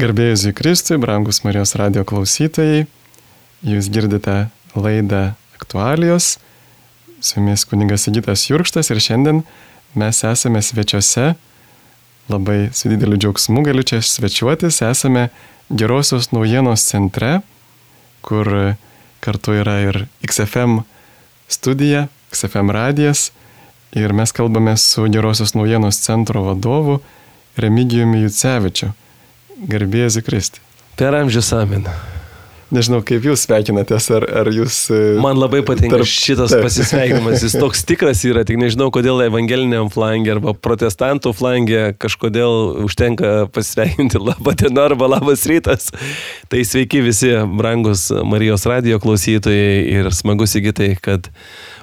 Garbėjus į Kristui, brangus Marijos radio klausytojai, jūs girdite laidą aktualijos. Su jumis kuningas Sigitas Jurkštas ir šiandien mes esame svečiuose. Labai su dideliu džiaugsmu galiu čia svečiuotis. Esame gerosios naujienos centre, kur kartu yra ir XFM studija, XFM radijas. Ir mes kalbame su gerosios naujienos centro vadovu Remigijumi Jucevičiu. Garbėjai Zikristi. Per amžius amen. Nežinau, kaip jūs sveikinatės, ar, ar jūs... Man labai patinka tarp... šitas taip. pasisveikinimas, jis toks tikras yra, tik nežinau, kodėl evangeliniam flangė arba protestantų flangė kažkodėl užtenka pasisveikinti labą dieną arba labas rytas. Tai sveiki visi, brangus Marijos radio klausytojai ir smagus įgytai, kad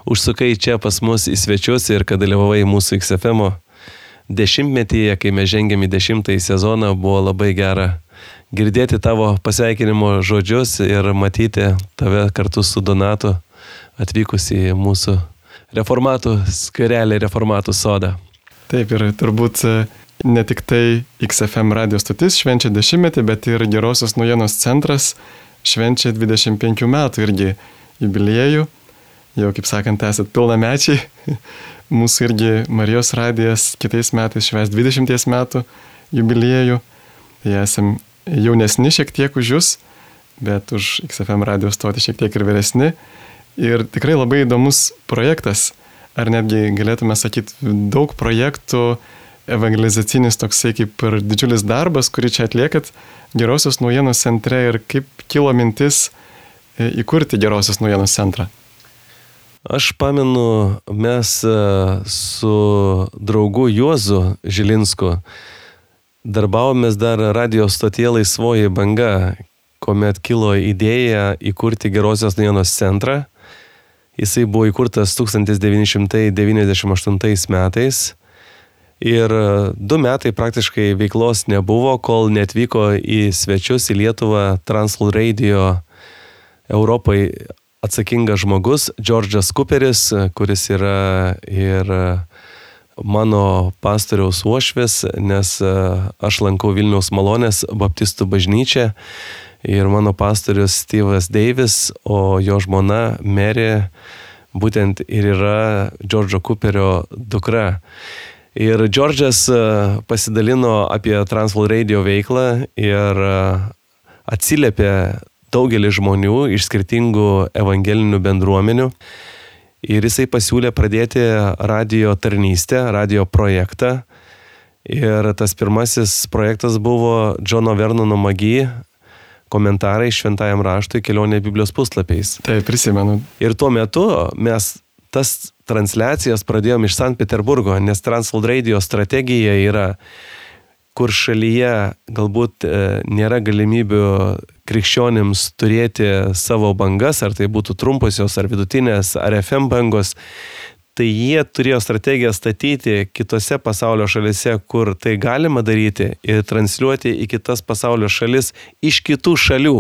užsukai čia pas mus į svečius ir kad dalyvavai mūsų XFM dešimtmetyje, kai mes žengėm į dešimtąjį sezoną, buvo labai gera girdėti tavo pasveikinimo žodžius ir matyti tave kartu su Donatu atvykus į mūsų reformatų skverelį, reformatų sodą. Taip ir turbūt e, ne tik tai XFM radio stotis švenčia dešimtmetį, bet ir Gerosios naujienos centras švenčia 25 metų irgi jubiliejų. Jau, kaip sakant, esat pilnamečiai. Mūsų irgi Marijos radijas kitais metais šves 20 metų jubiliejų. Tai esam jaunesni šiek tiek už jūs, bet už XFM radio stoti šiek tiek ir vyresni. Ir tikrai labai įdomus projektas, ar netgi galėtume sakyti, daug projektų, evangelizacinis toksai kaip ir didžiulis darbas, kurį čia atliekat Gerosios naujienos centre ir kaip kilo mintis e, įkurti Gerosios naujienos centrą. Aš pamenu, mes e, su draugu Juozu Žilinsku Darbavomės dar radio stotie Laisvoji banga, kuomet kilo idėja įkurti Gerosios naujienos centrą. Jisai buvo įkurtas 1998 metais. Ir du metai praktiškai veiklos nebuvo, kol netvyko į svečius į Lietuvą Transworld Radio Europai atsakingas žmogus, Džordžas Cooperis, kuris yra ir mano pastoriaus uošvis, nes e, aš lankau Vilniaus malonės baptistų bažnyčią ir mano pastorius Steve'as Deivis, o jo žmona Mary būtent ir yra Džordžo Cooperio dukra. Ir Džordžas e, pasidalino apie Transworld Radio veiklą ir e, atsiliepė daugelį žmonių iš skirtingų evangelinių bendruomenių. Ir jisai pasiūlė pradėti radio tarnystę, radio projektą. Ir tas pirmasis projektas buvo Džono Vernono Magi komentarai šventajam raštui kelionė Biblijos puslapiais. Taip, prisimenu. Ir tuo metu mes tas transliacijas pradėjom iš Sankt Peterburgo, nes Transworld Radio strategija yra kur šalyje galbūt e, nėra galimybių krikščionims turėti savo bangas, ar tai būtų trumposios, ar vidutinės, ar FM bangos, tai jie turėjo strategiją statyti kitose pasaulio šalise, kur tai galima daryti ir transliuoti į kitas pasaulio šalis iš kitų šalių.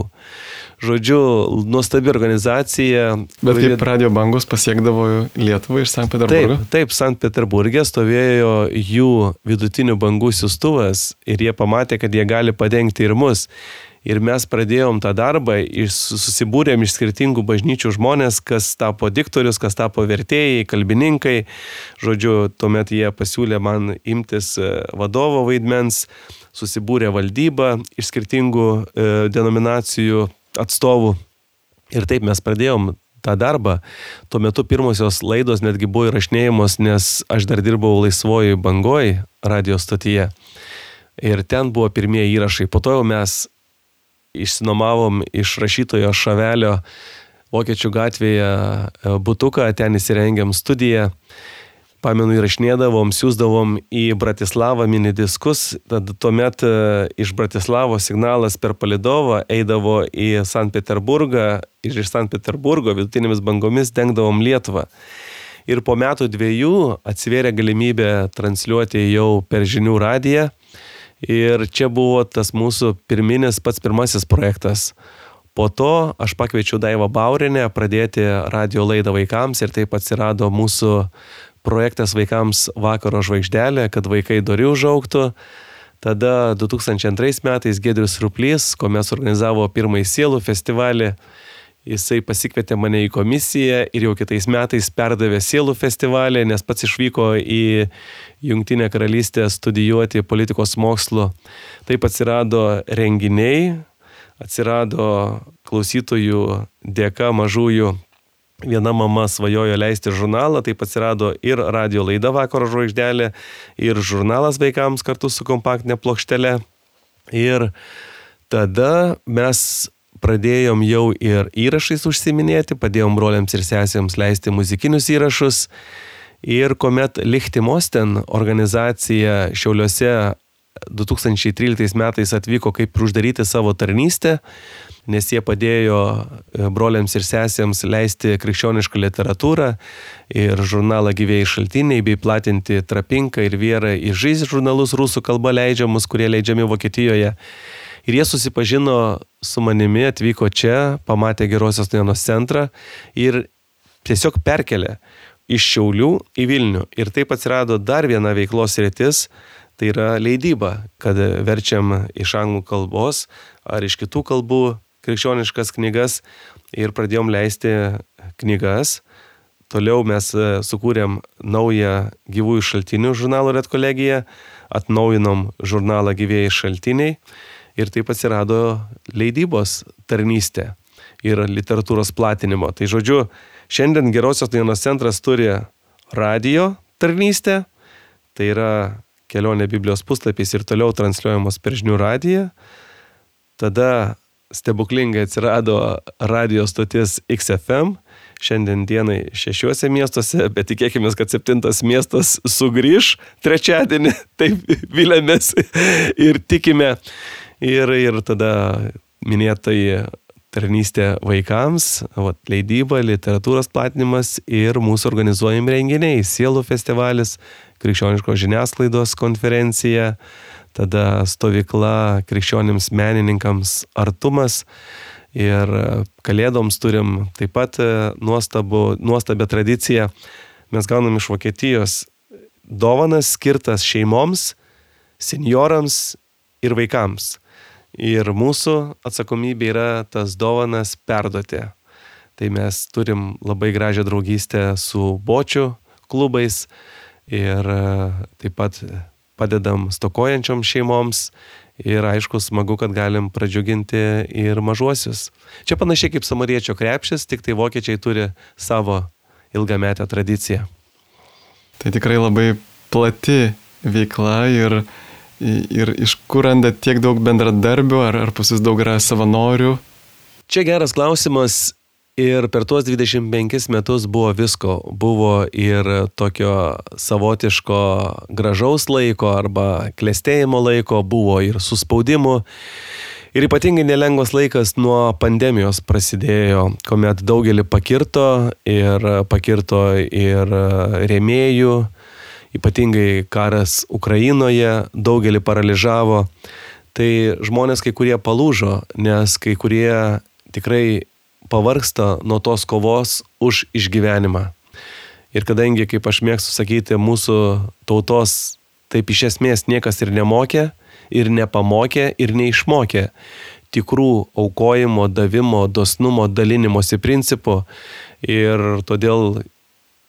Žodžiu, nuostabi organizacija. Bet kaip radio bangos pasiekdavo Lietuvą iš Sankt Peterburgo? Taip, taip Sankt Peterburgė stovėjo jų vidutinių bangų siustuvas ir jie pamatė, kad jie gali padengti ir mus. Ir mes pradėjom tą darbą, susibūrėm iš skirtingų bažnyčių žmonės, kas tapo diktorius, kas tapo vertėjai, kalbininkai. Žodžiu, tuomet jie pasiūlė man imtis e, vadovo vaidmens, susibūrė valdyba iš skirtingų e, denominacijų atstovų. Ir taip mes pradėjom tą darbą. Tuo metu pirmosios laidos netgi buvo įrašinėjamos, nes aš dar dirbau laisvoji bangoj radio stotyje. Ir ten buvo pirmieji įrašai. Po to jau mes išsinomavom iš rašytojo Šavelio Vokiečių gatvėje e, butuką, ten įsirengėm studiją pamenu, įrašinėdavom, siūsdavom į Bratislavą mini diskus, tad tuomet e, iš Bratislavo signalas per palidovą eidavo į Sankt Peterburgą ir iš Sankt Peterburgo vidutinėmis bangomis dengdavom Lietuvą. Ir po metų dviejų atsivėrė galimybė transliuoti jau per žinių radiją. Ir čia buvo tas mūsų pirminis, pats pirmasis projektas. Po to aš pakviečiau Daivą Baurinę pradėti radio laidą vaikams ir taip atsirado mūsų projektas vaikams vakaro žvaigždelė, kad vaikai dori užauktų. Tada 2002 metais Gedrius Ruplys, ko mes organizavo pirmąjį sielų festivalį, jisai pasikvietė mane į komisiją ir jau kitais metais perdavė sielų festivalį, nes pats išvyko į Junktinę karalystę studijuoti politikos mokslo. Taip atsirado renginiai, atsirado klausytojų dėka mažųjų Viena mama svajojo leisti žurnalą, taip atsirado ir radio laida vakaro žvaigždelė, ir žurnalas vaikams kartu su kompaktinė plokštelė. Ir tada mes pradėjom jau ir įrašais užsiminėti, padėjom broliams ir sesėms leisti muzikinius įrašus. Ir kuomet Lichtimosten organizacija Šiauliuose 2013 metais atvyko kaip uždaryti savo tarnystę, nes jie padėjo e, broliams ir sesėms leisti krikščionišką literatūrą ir žurnalą gyvėjai šaltiniai, bei platinti Trapinką ir Vierą į Žaiz žurnalus rusų kalba leidžiamus, kurie leidžiami Vokietijoje. Ir jie susipažino su manimi, atvyko čia, pamatė Gerosios Dienos centrą ir tiesiog perkelė iš Šiaulių į Vilnių. Ir taip atsirado dar viena veiklos rytis, tai yra leidyba, kad verčiam iš anglų kalbos ar iš kitų kalbų krikščioniškas knygas ir pradėjom leisti knygas. Toliau mes e, sukūrėm naują gyvųjų šaltinių žurnalo Redkolegija, atnaujinom žurnalą gyvėjai šaltiniai ir taip atsirado leidybos tarnystė ir literatūros platinimo. Tai žodžiu, šiandien Gerosios dienos centras turi radio tarnystę, tai yra kelionė Biblijos puslapiais ir toliau transliuojamos per žinių radiją. Tada stebuklingai atsirado radio stotis XFM, šiandien dienai šešiuose miestuose, bet tikėkime, kad septintas miestas sugrįž trečiadienį, taip vilėmės ir tikime. Ir, ir tada minėtai tarnystė vaikams, vat, leidyba, literatūros platinimas ir mūsų organizuojami renginiai, sielų festivalis, krikščioniškos žiniasklaidos konferencija, tada stovykla krikščionims menininkams artumas. Ir kalėdoms turim taip pat e, nuostabu, nuostabią tradiciją. Mes gaunam iš Vokietijos dovanas skirtas šeimoms, seniorams ir vaikams. Ir mūsų atsakomybė yra tas dovanas perduoti. Tai mes turim labai gražią draugystę su bočių klubais ir e, taip pat padedam stokojančiom šeimoms ir aišku smagu, kad galim pradžiuginti ir mažuosius. Čia panašiai kaip samariečio krepšis, tik tai vokiečiai turi savo ilgametę tradiciją. Tai tikrai labai plati veikla ir, ir iš kur randa tiek daug bendradarbių, ar, ar pas jūs daug yra savanorių? Čia geras klausimas Ir per tuos 25 metus buvo visko. Buvo ir tokio savotiško gražaus laiko arba klėstėjimo laiko, buvo ir suspaudimų. Ir ypatingai nelengvas laikas nuo pandemijos prasidėjo, kuomet daugelį pakirto ir pakirto ir rėmėjų, ypatingai karas Ukrainoje daugelį paralyžavo. Tai žmonės kai kurie palūžo, nes kai kurie tikrai pavarksta nuo tos kovos už išgyvenimą. Ir kadangi, kaip aš mėgstu sakyti, mūsų tautos taip iš esmės niekas ir nemokė, ir nepamokė, ir neišmokė tikrų aukojimo, davimo, dosnumo, dalinimosi principų. Ir todėl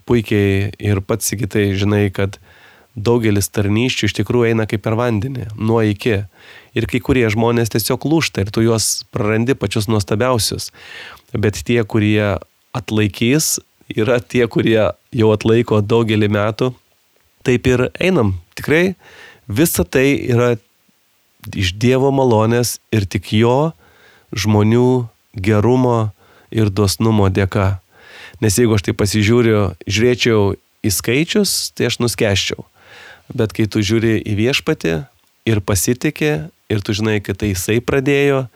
puikiai ir pats sigitai žinai, kad daugelis tarnyščių iš tikrųjų eina kaip per vandenį, nuo iki. Ir kai kurie žmonės tiesiog lūšta ir tu juos prarandi pačius nuostabiausius bet tie, kurie atlaikys, yra tie, kurie jau atlaiko daugelį metų. Taip ir einam. Tikrai visa tai yra iš Dievo malonės ir tik jo žmonių gerumo ir dosnumo dėka. Nes jeigu aš tai pasižiūriu, žiūrėčiau į skaičius, tai aš nuskeščiau. Bet kai tu žiūri į viešpatį ir pasitikė, ir tu žinai, kad tai jisai pradėjo,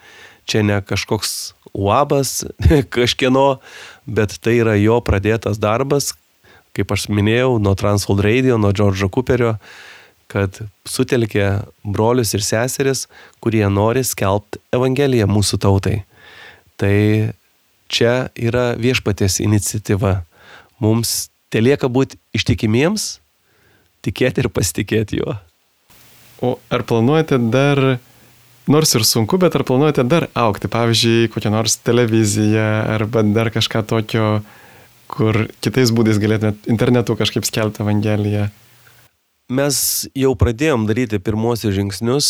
čia ne kažkoks uabas kažkieno, bet tai yra jo pradėtas darbas, kaip aš minėjau, nuo Transworld Radio, nuo Džordžo Cooperio, kad sutelkė brolius ir seseris, kurie nori skelbti Evangeliją mūsų tautai. Tai čia yra viešpatės iniciatyva. Mums telieka būti ištikimiems, tikėti ir pasitikėti juo. O ar planuojate dar, nors ir sunku, bet ar planuojate dar aukti, pavyzdžiui, kokią nors televiziją arba dar kažką tokio, kur kitais būdais galėtumėte internetu kažkaip skelbti Evangeliją? Mes jau pradėjom daryti pirmosius žingsnius,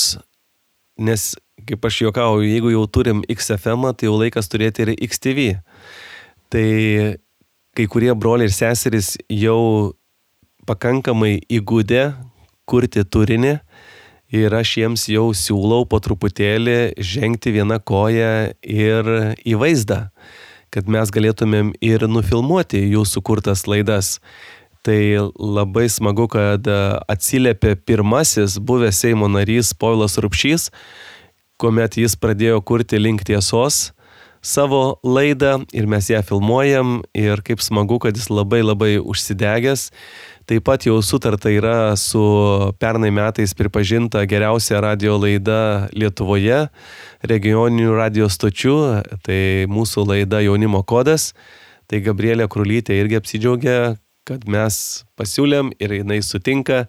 nes, kaip aš juokauju, jeigu jau turim XFM, tai jau laikas turėti ir XTV. Tai kai kurie broliai ir seserys jau pakankamai įgūdę kurti turinį ir aš jiems jau siūlau po truputėlį žengti vieną koją ir į vaizdą, kad mes galėtumėm ir nufilmuoti jų sukurtas laidas. Tai labai smagu, kad atsiliepė pirmasis buvęs Seimo narys Povilas Rupšys, kuomet jis pradėjo kurti link tiesos savo laidą ir mes ją filmuojam ir kaip smagu, kad jis labai labai užsidegęs. Taip pat jau sutarta yra su pernai metais pripažinta geriausia radio laida Lietuvoje, regioninių radio stočių, tai mūsų laida Jaunimo kodas. Tai Gabrielė Krulytė irgi apsidžiaugia, kad mes pasiūlėm ir jinai sutinka.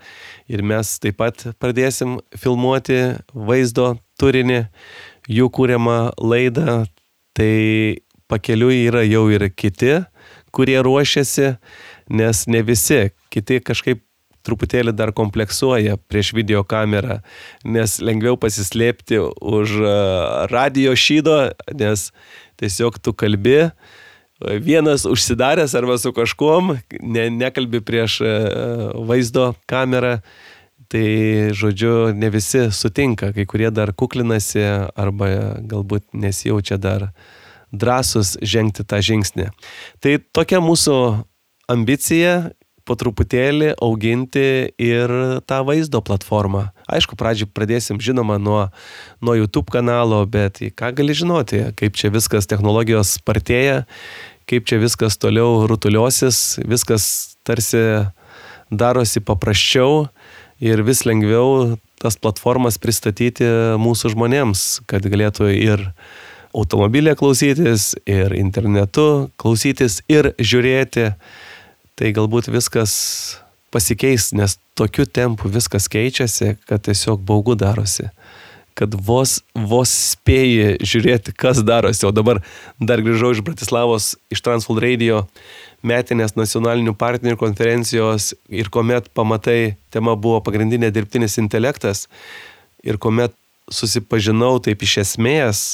Ir mes taip pat pradėsim filmuoti vaizdo turinį, jų kūriamą laidą, Tai pakeliui yra jau ir kiti, kurie ruošiasi, nes ne visi, kiti kažkaip truputėlį dar kompleksuoja prieš video kamerą, nes lengviau pasislėpti už e, radio šydo, nes tiesiog tu kalbi, vienas užsidaręs arba su kažkuom, ne, nekalbi prieš e, vaizdo kamerą, tai žodžiu, ne visi sutinka, kai kurie dar kuklinasi arba galbūt nesijaučia dar drąsus žengti tą žingsnį. Tai tokia mūsų ambicija po truputėlį auginti ir tą vaizdo platformą. Aišku, pradžiai pradėsim žinoma nuo, nuo YouTube kanalo, bet ką gali žinoti, kaip čia viskas technologijos spartėja, kaip čia viskas toliau rutuliosis, viskas tarsi darosi paprasčiau ir vis lengviau tas platformas pristatyti mūsų žmonėms, kad galėtų ir automobilė klausytis, ir internetu klausytis, ir žiūrėti. Tai galbūt viskas pasikeis, nes tokiu tempu viskas keičiasi, kad tiesiog baugu darosi. Kad vos, vos spėji žiūrėti, kas darosi. O dabar dar grįžau iš Bratislavos, iš Transworld Radio metinės nacionalinių partnerių konferencijos ir kuomet pamatai, tema buvo pagrindinė dirbtinis intelektas ir kuomet susipažinau taip iš esmės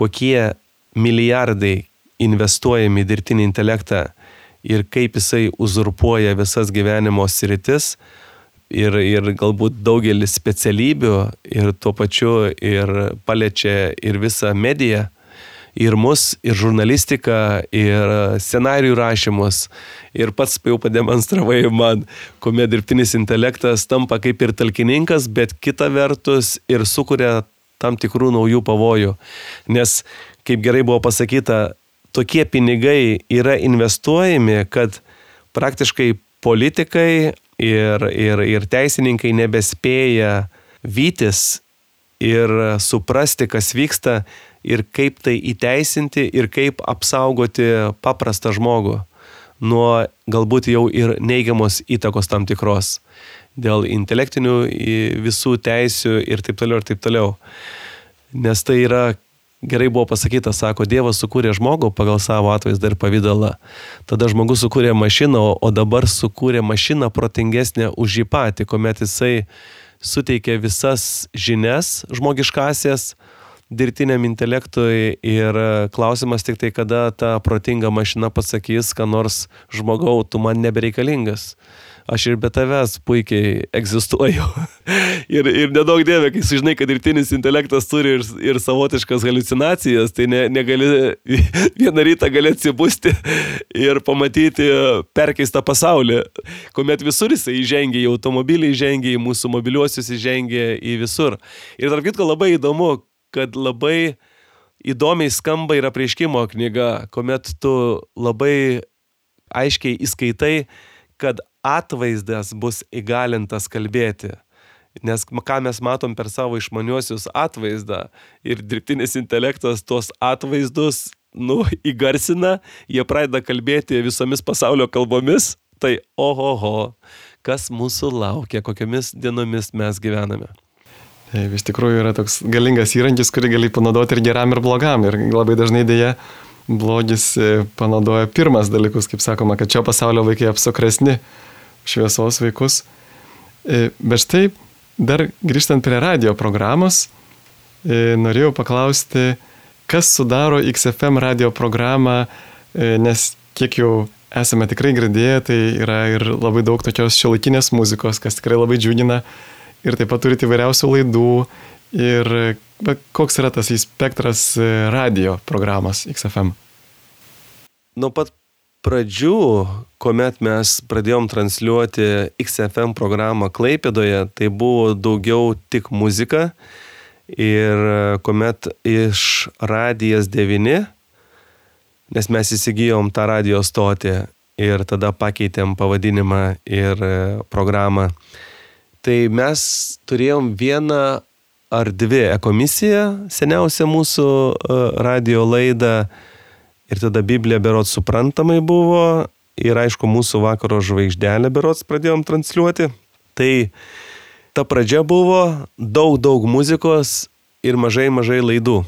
kokie milijardai investuojami į dirbtinį intelektą ir kaip jisai uzurpuoja visas gyvenimo sritis ir, ir galbūt daugelį specialybių ir tuo pačiu ir paliečia ir visą mediją, ir mus, ir žurnalistiką, ir scenarijų rašymus. Ir pats jau pademonstravai man, kuomet dirbtinis intelektas tampa kaip ir talkininkas, bet kita vertus ir sukuria tam tikrų naujų pavojų. Nes, kaip gerai buvo pasakyta, tokie pinigai yra investuojami, kad praktiškai politikai ir, ir, ir teisininkai nebespėja vytis ir suprasti, kas vyksta ir kaip tai įteisinti ir kaip apsaugoti paprastą žmogų nuo galbūt jau ir neigiamos įtakos tam tikros dėl intelektinių visų teisių ir taip toliau ir taip toliau. Nes tai yra, gerai buvo pasakyta, sako, Dievas sukūrė žmogų pagal savo atvaizdą ir pavydalą. Tada žmogus sukūrė mašiną, o dabar sukūrė mašiną protingesnę už jį patį, kuomet jisai suteikė visas žinias žmogiškasias, dirbtiniam intelektui ir klausimas tik tai, kada ta protinga mašina pasakys, ką nors žmogau, tu man nebereikalingas aš ir be tavęs puikiai egzistuoju. ir, ir nedaug dėmė, kai sužinai, kad dirbtinis intelektas turi ir, ir savotiškas halucinacijas, tai ne, negali vieną rytą gali atsibusti ir pamatyti perkeistą pasaulį, kuomet visur jisai įžengia į automobilį, įžengia į mūsų mobiliuosius, įžengia į visur. Ir tarp kitko labai įdomu, kad labai įdomiai skamba ir apreiškimo knyga, kuomet tu labai aiškiai įskaitai, kad atvaizdas bus įgalintas kalbėti. Nes ką mes matom per savo išmaniuosius atvaizdą ir dirbtinis intelektas tuos atvaizdus, nu, įgarsina, jie pradeda kalbėti visomis pasaulio kalbomis, tai ohoho, kas mūsų laukia, kokiamis dienomis mes gyvename. Taip, iš tikrųjų yra toks galingas įrankis, kurį gali panaudoti ir geram, ir blogam. Ir labai dažnai dėja blogis e, panaudoja pirmas dalykus, kaip sakoma, kad čia pasaulio vaikai apsukresni šviesos vaikus. E, bet štai dar grįžtant prie radio programos, e, norėjau paklausti, kas sudaro XFM radio programą, nes kiek jau esame tikrai girdėję, tai yra ir labai daug tokios šiolaikinės muzikos, kas tikrai labai džiugina ir taip pat turite įvairiausių laidų. Ir koks yra tas spektras e, radio programos XFM? Nuo pat pradžių, kuomet mes pradėjom transliuoti XFM programą Klaipėdoje, tai buvo daugiau tik muzika. Ir kuomet iš Radijas 9, nes mes įsigijom tą radio stotį ir tada pakeitėm pavadinimą ir e, programą tai mes turėjom vieną ar dvi ekomisiją, seniausią mūsų e, radio laidą ir tada Biblija berots suprantamai buvo ir aišku mūsų vakaro žvaigždelę berots pradėjom transliuoti. Tai ta pradžia buvo daug, daug muzikos ir mažai, mažai laidų.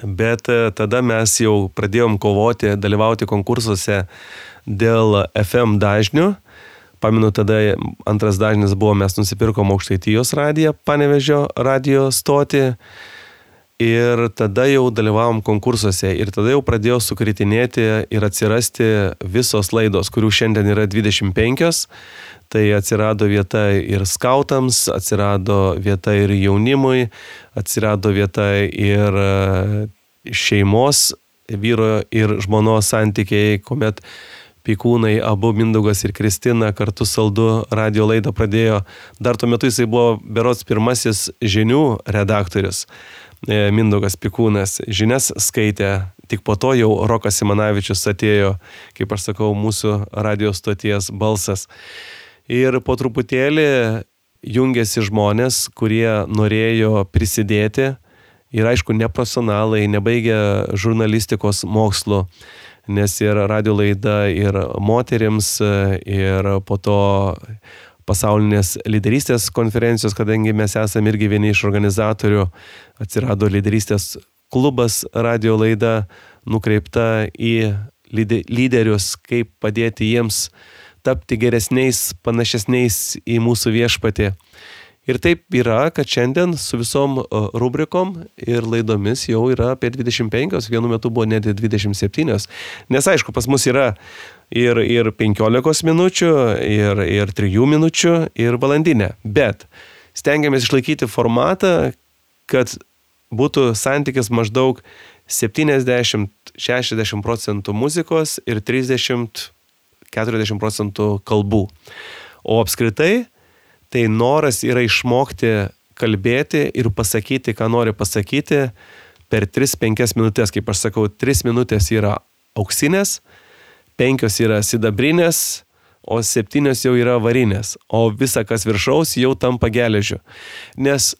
Bet e, tada mes jau pradėjom kovoti, dalyvauti konkursuose dėl FM dažnių Pamenu, tada antras dažnis buvo, mes nusipirkom aukštaitijos radiją, panevežio radio stotį. Ir tada jau dalyvavom konkursuose ir tada jau pradėjo sukritinėti ir atsirasti visos laidos, kurių šiandien yra 25. Tai atsirado vieta ir skautams, atsirado vieta ir jaunimui, atsirado vieta ir e, šeimos, vyro ir žmonos santykiai, kuomet Pikūnai, abu Mindaugas ir Kristina kartu saldu radio laidą pradėjo. Dar tuo metu jisai buvo berots pirmasis žinių redaktorius. E, Mindaugas Pikūnas žinias skaitė, tik po to jau Rokas Simanavičius atėjo, kaip aš sakau, mūsų radio stoties balsas. Ir po truputėlį jungėsi žmonės, kurie norėjo prisidėti ir aišku, neprofesionalai, nebaigę žurnalistikos mokslo nes ir radio laida ir moteriams, ir po to pasaulinės lyderystės konferencijos, kadangi mes esame irgi vieni iš organizatorių, atsirado lyderystės klubas radio laida nukreipta į lyderius, kaip padėti jiems tapti geresniais, panašesniais į mūsų viešpatį. Ir taip yra, kad šiandien su visom rubrikom ir laidomis jau yra apie 25, vienu metu buvo net 27. Nes aišku, pas mus yra ir, ir 15 minučių, ir, ir 3 minučių, ir valandinė. Bet stengiamės išlaikyti formatą, kad būtų santykis maždaug 70-60 procentų muzikos ir 30-40 procentų kalbų. O apskritai Tai noras yra išmokti kalbėti ir pasakyti, ką nori pasakyti per 3-5 minutės. Kaip aš sakau, 3 minutės yra auksinės, 5 yra sidabrinės, o 7 jau yra varinės, o visa kas viršaus jau tampa geležiu. Nes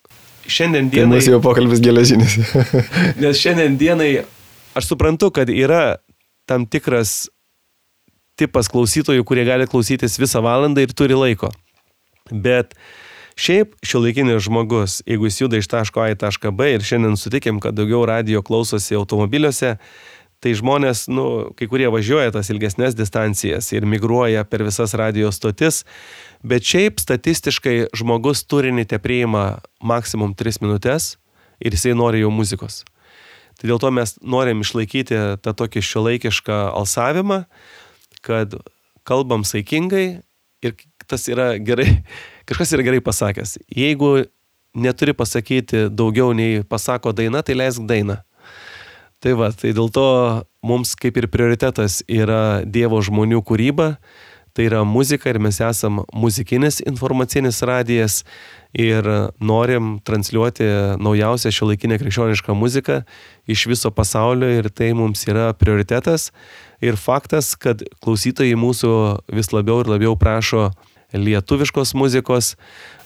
šiandien dienai... Tai mūsų jau pokalbis geležinis. nes šiandien dienai aš suprantu, kad yra tam tikras tipas klausytojų, kurie gali klausytis visą valandą ir turi laiko. Bet šiaip šiuolaikinis žmogus, jeigu jis juda iš taško A į tašką B ir šiandien sutikėm, kad daugiau radio klausosi automobiliuose, tai žmonės, nu, kai kurie važiuoja tas ilgesnės distancijas ir migruoja per visas radio stotis, bet šiaip statistiškai žmogus turinį te priima maksimum 3 minutės ir jisai nori jau muzikos. Tai dėl to mes norim išlaikyti tą tokį šiuolaikišką alsavimą, kad kalbam saikingai ir tas yra gerai, kažkas yra gerai pasakęs. Jeigu neturi pasakyti daugiau nei pasako daina, tai leisk dainą. Tai va, tai dėl to mums kaip ir prioritetas yra Dievo žmonių kūryba, tai yra muzika ir mes esam muzikinis informacinis radijas ir norim transliuoti naujausią šiuolaikinę krikščionišką muziką iš viso pasaulio ir tai mums yra prioritetas. Ir faktas, kad klausytojai mūsų vis labiau ir labiau prašo lietuviškos muzikos,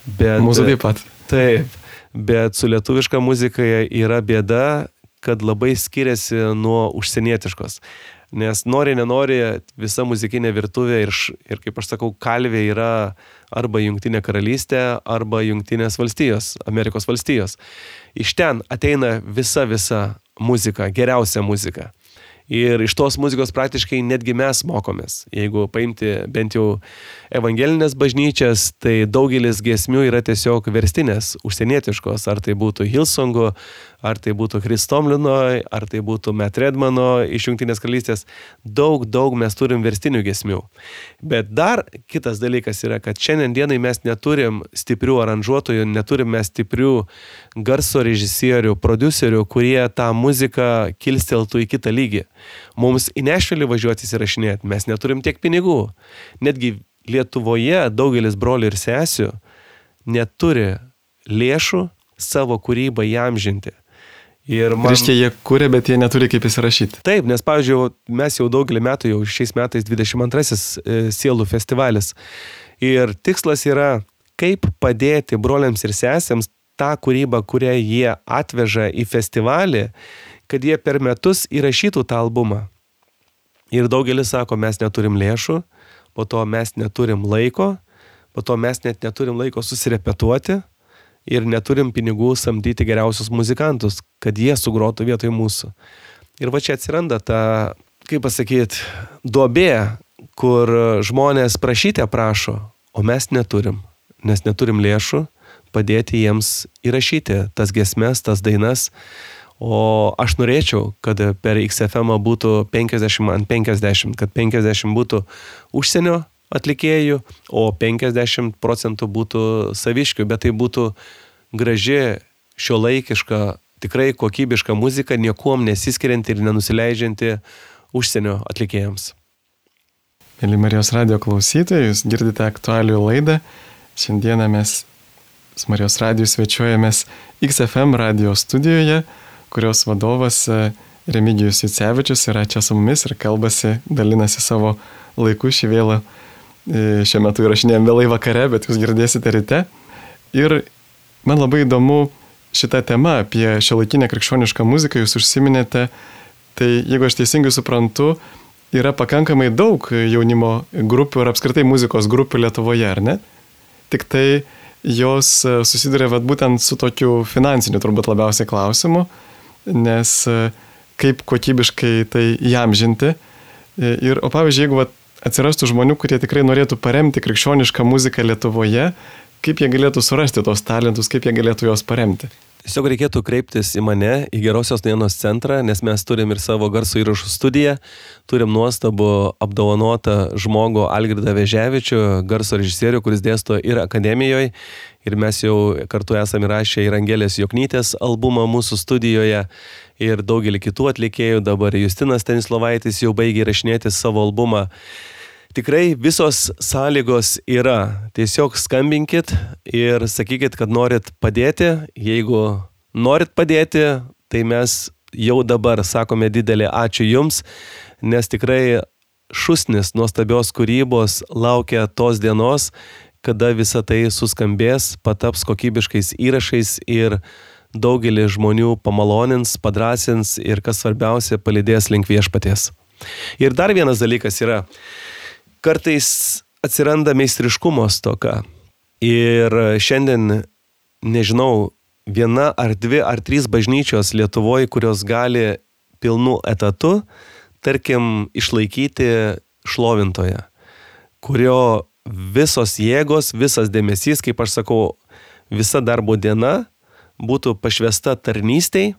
bet... Mūsų taip pat. Taip, bet su lietuviška muzika yra bėda, kad labai skiriasi nuo užsienietiškos. Nes nori, nenori, visa muzikinė virtuvė ir, ir kaip aš sakau, kalvė yra arba Junktinė karalystė, arba Junktinės valstijos, Amerikos valstijos. Iš ten ateina visa, visa muzika, geriausia muzika. Ir iš tos muzikos praktiškai netgi mes mokomės. Jeigu paimti bent jau evangelinės bažnyčias, tai daugelis giesmių yra tiesiog verstinės, užsienietiškos. Ar tai būtų Hilsongo, ar tai būtų Kristomlino, ar tai būtų Matt Redmano iš Junktinės karalystės. Daug, daug mes turim verstinių giesmių. Bet dar kitas dalykas yra, kad šiandien dienai mes neturim stiprių aranžuotojų, neturim mes stiprių garso režisierių, producerių, kurie tą muziką kilsteltų į kitą lygį. Mums į Nešvilį važiuoti įsirašinėti, mes neturim tiek pinigų. Netgi Lietuvoje daugelis brolių ir sesių neturi lėšų savo kūrybą įamžinti. Ir man... Reiškia, jie kūrė, bet jie neturi kaip įsirašyti. Taip, nes, pavyzdžiui, mes jau daugelį metų, jau šiais metais 22-asis e, sielų festivalis. Ir tikslas yra, kaip padėti broliams ir sesėms tą kūrybą, kurią jie atveža į festivalį, kad jie per metus įrašytų tą albumą. Ir daugelis sako, mes neturim lėšų, po to mes neturim laiko, po to mes net neturim laiko susirepetuoti ir neturim pinigų samdyti geriausius muzikantus, kad jie sugrotų vietoj mūsų. Ir va čia atsiranda ta, kaip pasakyti, duobė, kur žmonės prašyti prašo, o mes neturim, nes neturim lėšų padėti jiems įrašyti tas gesmes, tas dainas. O aš norėčiau, kad per XFM būtų 50 ant 50, kad 50 būtų užsienio atlikėjų, o 50 procentų būtų saviškių, bet tai būtų graži, šio laikiška, tikrai kokybiška muzika, niekuom nesiskirianti ir nenusileidžianti užsienio atlikėjams. Mėly Marijos radio klausytojai, jūs girdite aktualių laidą. Šiandieną mes su Marijos radiju svečiuojamės XFM radio studijoje, kurios vadovas e, Remigijus Jucevičius yra čia su mumis ir kalbasi, dalinasi savo laiku šį vėlą E, šiuo metu įrašinėjom vėlai vakare, bet jūs girdėsite ryte. Ir man labai įdomu šitą temą apie šiuolaikinę krikščionišką muziką jūs užsiminėte. Tai jeigu aš teisingai suprantu, yra pakankamai daug jaunimo grupių ir apskritai muzikos grupių Lietuvoje, ar ne? Tik tai jos susiduria vat, būtent su tokiu finansiniu turbūt labiausiai klausimu, nes kaip kokybiškai tai įamžinti. Ir, o pavyzdžiui, jeigu vat, atsirastų žmonių, kurie tikrai norėtų paremti krikščionišką muziką Lietuvoje, kaip jie galėtų surasti tos talentus, kaip jie galėtų juos paremti. Tiesiog reikėtų kreiptis į mane, į Gerosios Dienos centrą, nes mes turim ir savo garso įrašų studiją, turim nuostabų apdovanotą žmogų Algirdą Veževičių, garso režisierių, kuris dėsto ir akademijoje. Ir mes jau kartu esame įrašę ir Angelės Joknytės albumą mūsų studijoje ir daugelį kitų atlikėjų. Dabar Justinas Tenislovaitis jau baigė įrašinėti savo albumą tikrai visos sąlygos yra. Tiesiog skambinkit ir sakykit, kad norit padėti. Jeigu norit padėti, tai mes jau dabar sakome didelį ačiū Jums, nes tikrai šusnis nuostabios kūrybos laukia tos dienos, kada visa tai suskambės, pataps kokybiškais įrašais ir daugelį žmonių pamalonins, padrasins ir kas svarbiausia, palidės link viešpaties. Ir dar vienas dalykas yra, kartais atsiranda meistriškumo stoka. Ir šiandien, nežinau, viena ar dvi ar trys bažnyčios Lietuvoje, kurios gali pilnu etatu, tarkim, išlaikyti šlovintoje, kurio visos jėgos, visas dėmesys, kaip aš sakau, visa darbo diena būtų pašvesta tarnystei,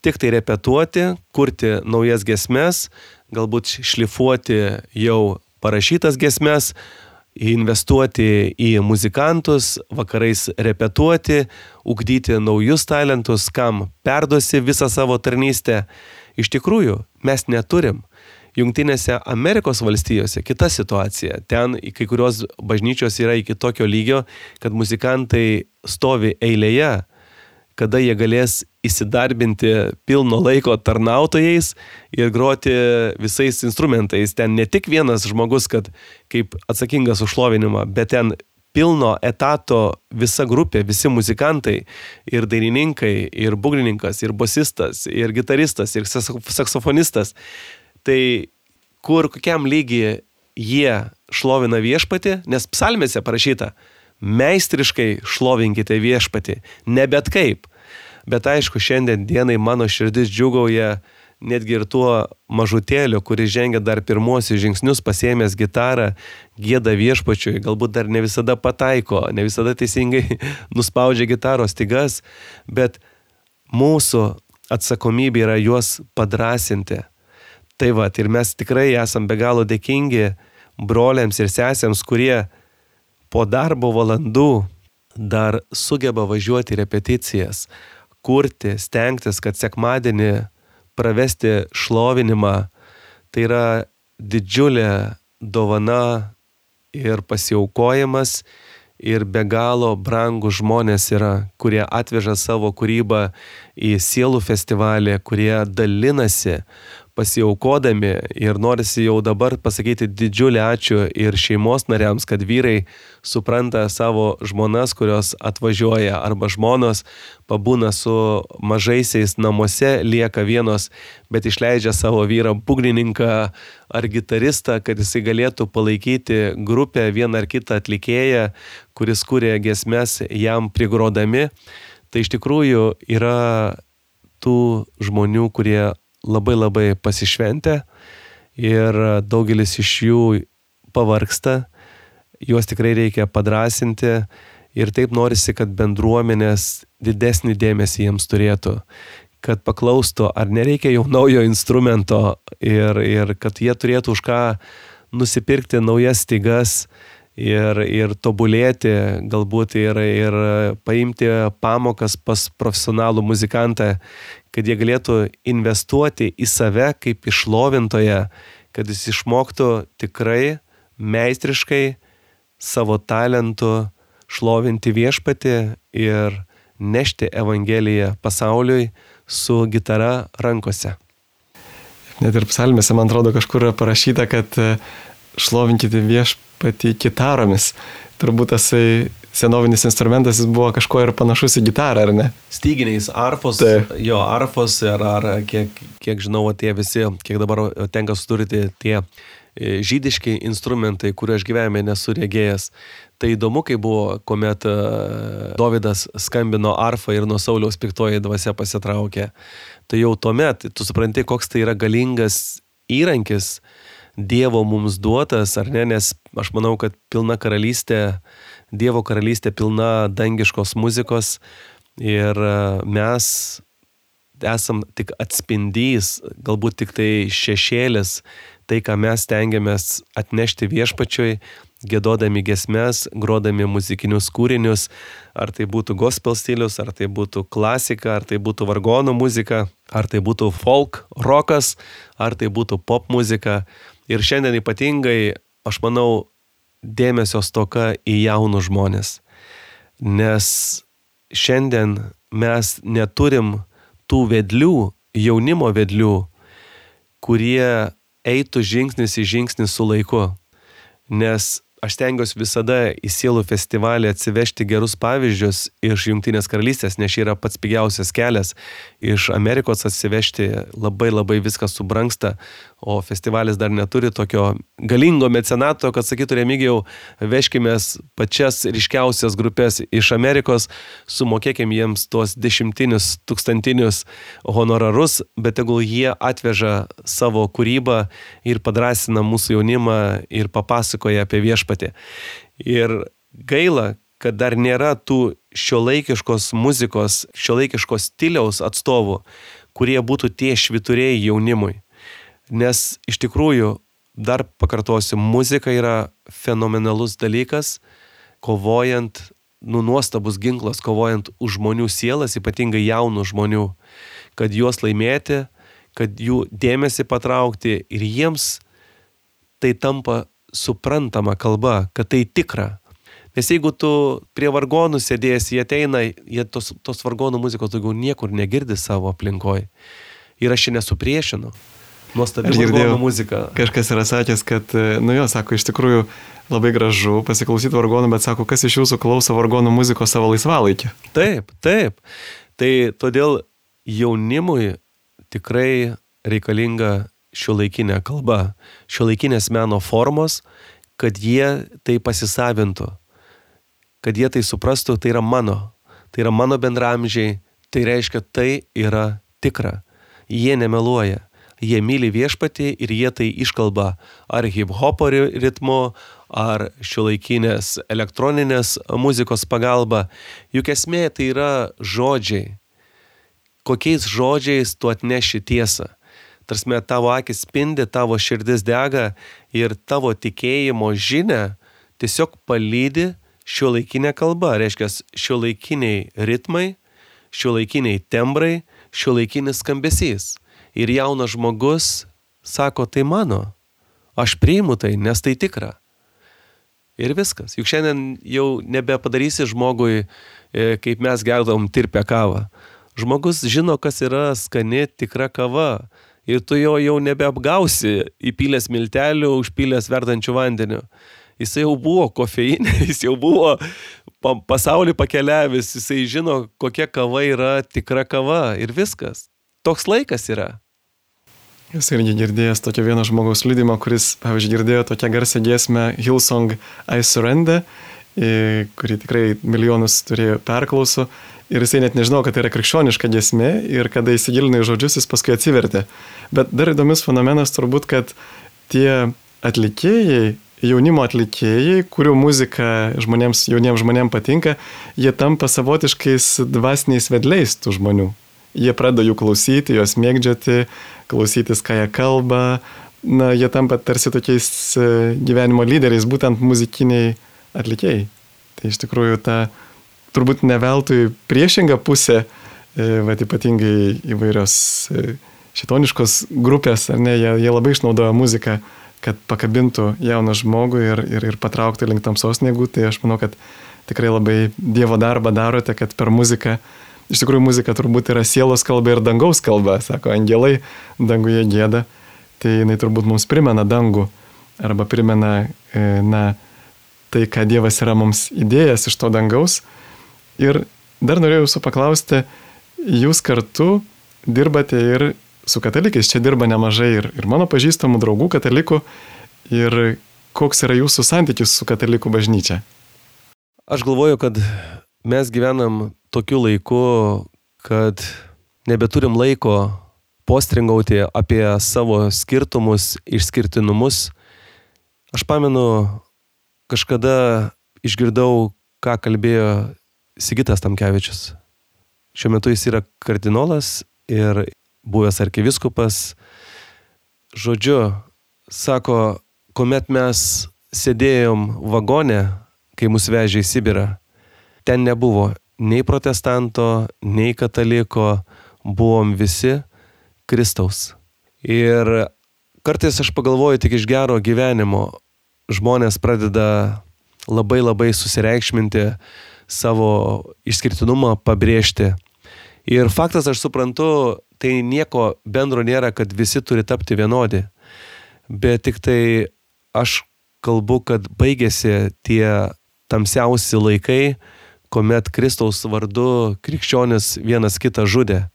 tik tai repetuoti, kurti naujas gesmes, galbūt šlifuoti jau parašytas gesmes, investuoti į muzikantus, vakarais repetuoti, ugdyti naujus talentus, kam perduosi visą savo tarnystę. Iš tikrųjų, mes neturim. Junktinėse Amerikos valstijose kita situacija. Ten kai kurios bažnyčios yra iki tokio lygio, kad muzikantai stovi eilėje kada jie galės įsidarbinti pilno laiko tarnautojais ir groti visais instrumentais. Ten ne tik vienas žmogus, kad kaip atsakingas už šlovinimą, bet ten pilno etato visa grupė, visi muzikantai ir dainininkai, ir būgnininkas, ir bosistas, ir gitaristas, ir saksofonistas. Tai kur kokiam lygiai jie šlovina viešpatį, nes psalmėse parašyta, meistriškai šlovinkite viešpatį, ne bet kaip. Bet aišku, šiandien dienai mano širdis džiugauja netgi ir tuo mažutėliu, kuris žengia dar pirmuosius žingsnius, pasėmęs gitarą, gėda viešpačiui, galbūt dar ne visada pataiko, ne visada teisingai nuspaudžia gitaros stygas, bet mūsų atsakomybė yra juos padrasinti. Tai va, ir mes tikrai esam be galo dėkingi broliams ir sesėms, kurie po darbo valandų dar sugeba važiuoti repeticijas, kurti, stengtis, kad sekmadienį pravesti šlovinimą. Tai yra didžiulė dovana ir pasiaukojimas ir be galo brangų žmonės yra, kurie atveža savo kūrybą į sielų festivalį, kurie dalinasi, pasiaukodami ir norisi jau dabar pasakyti didžiulį ačiū ir šeimos nariams, kad vyrai supranta savo žmonas, kurios atvažiuoja arba žmonos pabūna su mažaisiais namuose, lieka vienos, bet išleidžia savo vyrą būgnininką ar gitaristą, kad jisai galėtų palaikyti grupę vieną ar kitą atlikėją, kuris kūrė gesmes jam prigrodami. Tai iš tikrųjų yra tų žmonių, kurie labai labai pasišventę ir daugelis iš jų pavarksta, juos tikrai reikia padrasinti ir taip norisi, kad bendruomenės didesnį dėmesį jiems turėtų, kad paklaustų, ar nereikia jau naujo instrumento ir, ir kad jie turėtų už ką nusipirkti naujas stygas ir, ir tobulėti, galbūt ir, ir paimti pamokas pas profesionalų muzikantą, kad jie galėtų investuoti į save kaip išlovintoje, kad jis išmoktų tikrai meistriškai savo talentu šlovinti viešpatį ir nešti Evangeliją pasauliui su gitara rankose. Net ir psalmėse, man atrodo, kažkur yra parašyta, kad šlovinkite viešpatį gitaromis. Turbūt tasai senovinis instrumentas jis buvo kažkuo ir panašus į gitarą, ar ne? Styginiais, arfos, Taip. jo, arfos ir ar kiek, kiek žinau, tie visi, kiek dabar tenka suturti tie e, žydiški instrumentai, kuriuo aš gyvenime nesu regėjęs. Tai įdomu, kai buvo, kuomet e, Davidas skambino arfą ir nuo Sauliaus piktoji dvasia pasitraukė. Tai jau tuomet tu supranti, koks tai yra galingas įrankis, Dievo mums duotas, ar ne, nes aš manau, kad pilna karalystė, Dievo karalystė pilna dangiškos muzikos ir e, mes esam tik atspindys, galbūt tik tai šešėlis, tai ką mes tengiamės atnešti viešpačiui, gėdodami gesmes, grodami muzikinius kūrinius, ar tai būtų gospel stilius, ar tai būtų klasika, ar tai būtų vargonų muzika, ar tai būtų folk, rokas, ar tai būtų pop muzika. Ir šiandien ypatingai, aš manau, dėmesio stoka į jaunus žmonės. Nes šiandien mes neturim tų vedlių, jaunimo vedlių, kurie eitų žingsnis į žingsnį su laiku. Nes aš stengiuosi visada į sielų festivalį atsivežti gerus pavyzdžius iš Junktinės karalystės, nes čia yra pats pigiausias kelias. Iš Amerikos atsivežti labai labai viskas subranksta, o festivalis dar neturi tokio galingo mecenato, kad sakytų Remigijau, veškime pačias ryškiausias grupės iš Amerikos, sumokėkim jiems tuos dešimtinius, tūkstantinius honorarus, bet tegul jie atveža savo kūrybą ir padrasina mūsų jaunimą ir papasakoja apie viešpatį. Ir gaila, kad dar nėra tų šiuolaikiškos muzikos, šiuolaikiškos stiliaus atstovų, kurie būtų tie švituriai jaunimui. Nes iš tikrųjų, dar pakartosiu, muzika yra fenomenalus dalykas, kovojant, nu nuostabus ginklas, kovojant už žmonių sielas, ypatingai jaunų žmonių, kad juos laimėti, kad jų dėmesį patraukti ir jiems tai tampa suprantama kalba, kad tai tikra. Nes jeigu tu prie vargonų sėdėsi, jie ateina, jie tos, tos vargonų muzikos daugiau niekur negirdi savo aplinkoje. Ir aš čia nesupriešinu. Nuostabi vargonų muzika. Kažkas yra sakęs, kad, nu jo, sako, iš tikrųjų labai gražu pasiklausyti vargonų, bet sako, kas iš jūsų klauso vargonų muzikos savo laisvalaikį. Taip, taip. Tai todėl jaunimui tikrai reikalinga šio laikinė kalba, šio laikinės meno formos, kad jie tai pasisavintų, kad jie tai suprastų, tai yra mano, tai yra mano bendramžiai, tai reiškia, tai yra tikra. Jie nemeluoja, jie myli viešpatį ir jie tai iškalba ar hip hopo ritmu, ar šiuolaikinės elektroninės muzikos pagalba. Juk esmė tai yra žodžiai. Kokiais žodžiais tu atneši tiesą. Tarsi tavo akis spindi, tavo širdis dega ir tavo tikėjimo žinia tiesiog palydi šiuolaikinė kalba, reiškia šiuolaikiniai ritmai, šiuolaikiniai tembrai, šiuolaikinis skambesys. Ir jaunas žmogus sako, tai mano, aš priimu tai, nes tai tikra. Ir viskas. Juk šiandien jau nebepadarysi žmogui, e, kaip mes gerdom tirpę kavą. Žmogus žino, kas yra skani tikra kava. Ir tu jo jau nebeapgausi įpylęs miltelių, užpylęs verdančių vandeniu. Jis jau buvo kofeinė, jis jau buvo pasaulį pakeliavęs, jisai žino, kokia kava yra tikra kava ir viskas. Toks laikas yra. Jūs irgi girdėjęs tokio vieno žmogaus liūdimą, kuris, pavyzdžiui, girdėjo tokią garsią giesmę Hillsong I Surrender, kuri tikrai milijonus turėjo perklausų ir jisai net nežino, kad tai yra krikščioniška giesmė ir kada įsigilino į žodžius, jis paskui atsivertė. Bet dar įdomus fenomenas turbūt, kad tie atlikėjai jaunimo atlikėjai, kurių muzika žmonėms, jauniems žmonėms patinka, jie tampa savotiškais dvasiniais vedliais tų žmonių. Jie pradeda jų klausyti, juos mėgdžioti, klausytis, ką jie kalba. Na, jie tampa tarsi tokiais e, gyvenimo lyderiais, būtent muzikiniai atlikėjai. Tai iš tikrųjų ta turbūt neveltui priešinga pusė, va, ypatingai įvairios e, šitoniškos grupės, ar ne, jie, jie labai išnaudoja muziką kad pakabintų jauną žmogų ir, ir, ir patrauktų link tamsos negų, tai aš manau, kad tikrai labai Dievo darbą darote, kad per muziką, iš tikrųjų muzika turbūt yra sielos kalba ir dangaus kalba, sako, angelai danguje gėda, tai jinai turbūt mums primena dangų arba primena, e, na, tai, ką Dievas yra mums įdėjęs iš to dangaus. Ir dar norėjau jūsų paklausti, jūs kartu dirbate ir su katalikais. Čia dirba nemažai ir, ir mano pažįstamų draugų katalikų. Ir koks yra jūsų santykis su katalikų bažnyčia? Aš galvoju, kad mes gyvenam tokiu laiku, kad nebeturim laiko postringauti apie savo skirtumus, išskirtinumus. Aš pamenu, kažkada išgirdau, ką kalbėjo Sigitas Tamkevičius. Šiuo metu jis yra kardinolas ir buvęs arkiviskupas, žodžiu, sako, kuomet mes sėdėjom vagone, kai mus vežė į Sibirą, ten nebuvo nei protestanto, nei kataliko, buvom visi Kristaus. Ir kartais aš pagalvoju tik iš gero gyvenimo, žmonės pradeda labai labai susireikšminti savo išskirtinumą, pabrėžti. Ir faktas, aš suprantu, tai nieko bendro nėra, kad visi turi tapti vienodi. Bet tik tai aš kalbu, kad baigėsi tie tamsiausi laikai, kuomet Kristaus vardu krikščionis vienas kitą žudė.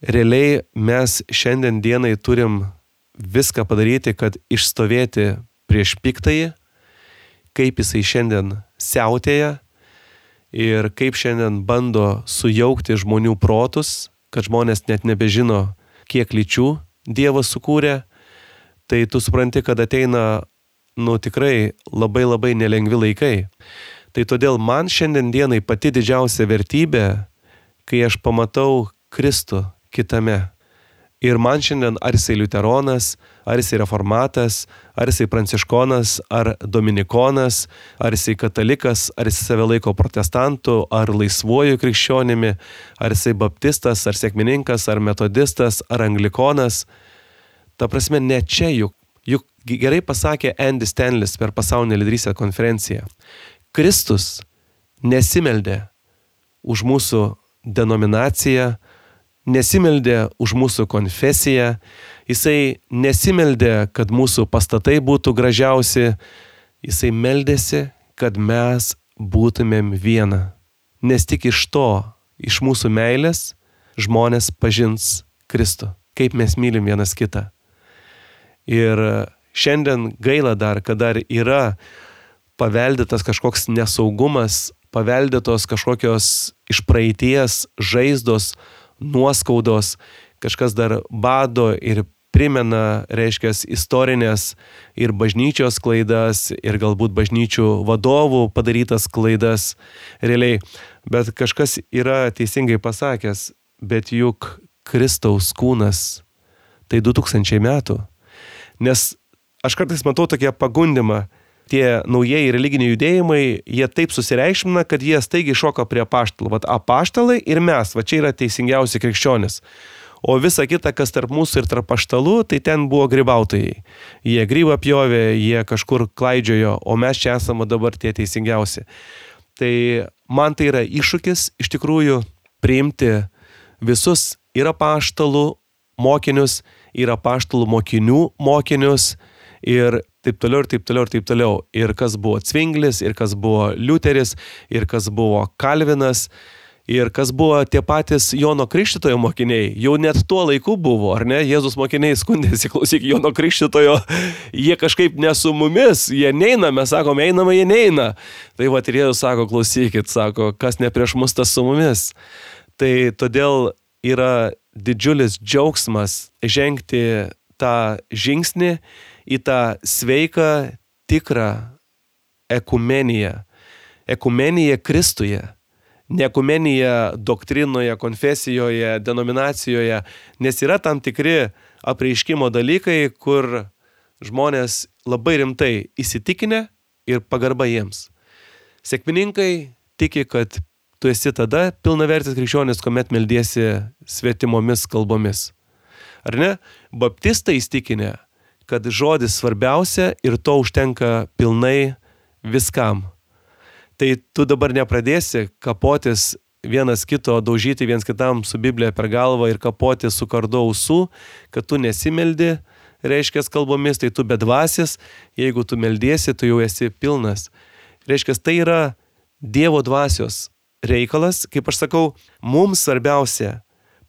Realiai mes šiandien dienai turim viską padaryti, kad išstovėti prieš piktąjį, kaip jisai šiandien siautėja ir kaip šiandien bando sujaukti žmonių protus, kad žmonės net nebežino, kiek lyčių Dievas sukūrė, tai tu supranti, kad ateina, nu tikrai labai labai nelengvi laikai. Tai todėl man šiandien dienai pati didžiausia vertybė, kai aš pamatau Kristų kitame. Ir man šiandien ar jisai liuteronas, ar jisai reformatas, ar jisai pranciškonas, ar dominikonas, ar jisai katalikas, ar jisai save laiko protestantu, ar laisvuoju krikščionimi, ar jisai baptistas, ar sėkmininkas, ar metodistas, ar anglikonas. Ta prasme, ne čia juk. Juk gerai pasakė Andy Stanlis per pasaulinę lyderystę konferenciją. Kristus nesimeldė už mūsų denominaciją, nesimeldė už mūsų konfesiją, jisai nesimeldė, kad mūsų pastatai būtų gražiausi, jisai meldėsi, kad mes būtumėm viena. Nes tik iš to, iš mūsų meilės, žmonės pažins Kristų, kaip mes mylim vienas kitą. Ir šiandien gaila dar, kad dar yra paveldėtas kažkoks nesaugumas, paveldėtos kažkokios iš praeities žaizdos, nuoskaudos, kažkas dar bado ir primena, reiškia, istorinės ir bažnyčios klaidas, ir galbūt bažnyčių vadovų padarytas klaidas realiai. Bet kažkas yra teisingai pasakęs, bet juk Kristaus kūnas tai 2000 metų. Nes aš kartais matau tokią pagundimą, tie naujieji religiniai judėjimai, jie taip susireikšmina, kad jie staigiai šoka prie apaštalų. Vat apaštalai ir mes, va čia yra teisingiausi krikščionis. O visa kita, kas tarp mūsų ir tarp paštalų, tai ten buvo grybautojai. Jie grybą pjovė, jie kažkur klaidžiojo, o mes čia esame dabar tie teisingiausi. Tai man tai yra iššūkis iš tikrųjų priimti visus ir apaštalų mokinius, ir apaštalų mokinių mokinius, ir taip toliau, ir taip toliau, ir taip toliau. Ir kas buvo Cvinglis, ir kas buvo Liuteris, ir kas buvo Kalvinas, ir kas buvo tie patys Jono Krikštitojo mokiniai. Jau net tuo laiku buvo, ar ne? Jėzus mokiniai skundėsi, klausyk, Jono Krikštitojo, jie kažkaip nesu mumis, jie neina, mes sakome, einama, jie neina. Tai va ir Jėzus sako, klausykit, sako, kas ne prieš mus tas su mumis. Tai todėl yra didžiulis džiaugsmas žengti tą žingsnį į tą sveiką, tikrą ekumeniją. Ekumeniją Kristuje. Ne ekumeniją doktrinoje, konfesijoje, denominacijoje, nes yra tam tikri apreiškimo dalykai, kur žmonės labai rimtai įsitikinę ir pagarba jiems. Sėkmininkai tiki, kad tu esi tada pilnavertis krikščionis, kuomet meldiesi svetimomis kalbomis. Ar ne? Baptistai įstikinę, kad žodis svarbiausia ir to užtenka pilnai viskam. Tai tu dabar nepradėsi kapotis vienas kito, daužyti viens kitam su Biblija per galvą ir kapoti su kardu ausų, kad tu nesimeldi, reiškia kalbomis, tai tu bedvasis, jeigu tu meldiesi, tu jau esi pilnas. Reiškia, tai yra Dievo dvasios reikalas, kaip aš sakau, mums svarbiausia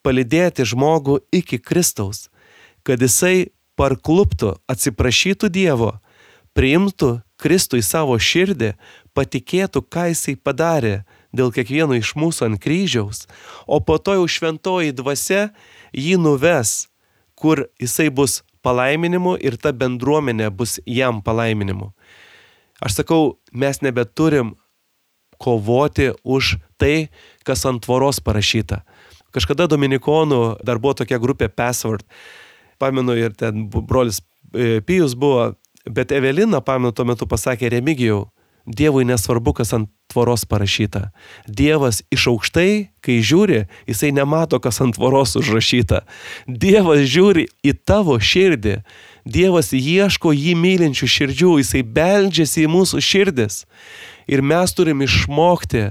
palidėti žmogų iki Kristaus, kad jisai parkluptų, atsiprašytų Dievo, priimtų Kristų į savo širdį, patikėtų, ką jisai padarė dėl kiekvieno iš mūsų ant kryžiaus, o po to jau šventoji dvasia jį nuves, kur jisai bus palaiminimu ir ta bendruomenė bus jam palaiminimu. Aš sakau, mes nebeturim kovoti už tai, kas ant tvoros parašyta. Kažkada Dominikonų dar buvo tokia grupė Password pamenu ir ten brolis e, Pijus buvo, bet Evelina, pamenu, tuo metu pasakė Remigijau, Dievui nesvarbu, kas ant tvoros parašyta. Dievas iš aukštai, kai žiūri, jisai nemato, kas ant tvoros užrašyta. Dievas žiūri į tavo širdį. Dievas ieško jį mylinčių širdžių, jisai beldžiasi į mūsų širdis. Ir mes turim išmokti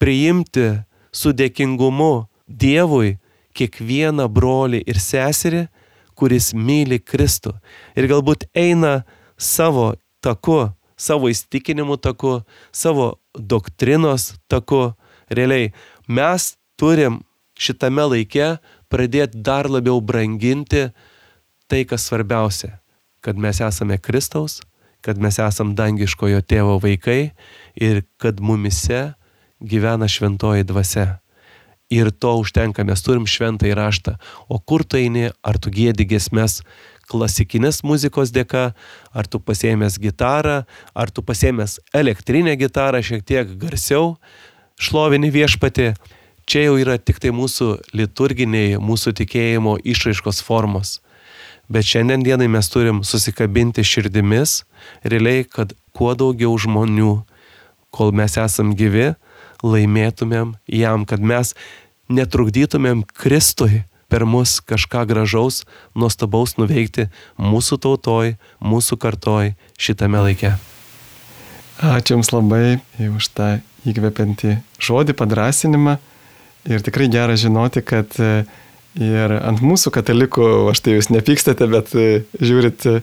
priimti su dėkingumu Dievui kiekvieną brolį ir seserį, kuris myli Kristų ir galbūt eina savo taku, savo įstikinimų taku, savo doktrinos taku. Realiai mes turim šitame laike pradėti dar labiau branginti tai, kas svarbiausia, kad mes esame Kristaus, kad mes esame dangiškojo tėvo vaikai ir kad mumise gyvena šventoji dvasia ir to užtenka, mes turim šventą įraštą. O kur tu eini, ar tu gėdi gesmes klasikinės muzikos dėka, ar tu pasėmęs gitarą, ar tu pasėmęs elektrinę gitarą šiek tiek garsiau, šlovinį viešpatį. Čia jau yra tik tai mūsų liturginiai, mūsų tikėjimo išraiškos formos. Bet šiandien dienai mes turim susikabinti širdimis, realiai, kad kuo daugiau žmonių, kol mes esam gyvi, laimėtumėm jam, kad mes netrukdytumėm Kristui per mus kažką gražaus, nuostabaus nuveikti mūsų tautoj, mūsų kartoj šitame laike. Ačiū Jums labai už tą įkvepiantį žodį, padrasinimą. Ir tikrai gera žinoti, kad e, ir ant mūsų katalikų, aš tai Jūs nepykstate, bet e, žiūrit e,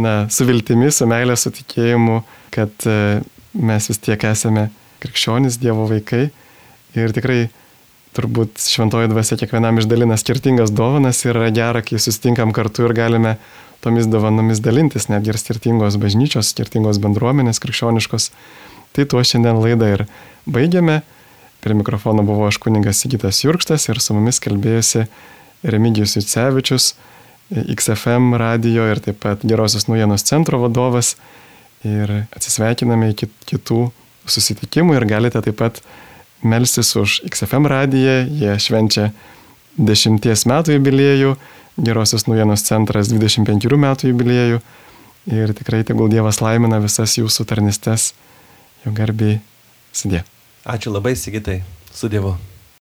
na, su viltimi, su meilė, su tikėjimu, kad mes vis tiek esame krikščionys, Dievo vaikai. Ir tikrai turbūt šventoji dvasia kiekvienam išdalina skirtingas dovanas ir yra gera, kai susitinkam kartu ir galime tomis dovanomis dalintis, netgi ir skirtingos bažnyčios, skirtingos bendruomenės krikščioniškos. Tai tuo šiandien laidą ir baigiame. Prie mikrofono buvo aš kuningas Sigitas Jurkštas ir su mumis kalbėjusi Remigijus Jucevičius, XFM radio ir taip pat Gerosios naujienos centro vadovas. Ir atsisveikiname iki kitų susitikimų ir galite taip pat melsis už XFM radiją. Jie švenčia 10 metų jubiliejų, Gerosios naujienos centras 25 metų jubiliejų. Ir tikrai tegul Dievas laimina visas jūsų tarnystes, jo garbiai sudė. Ačiū labai, Sigitai, su Dievu.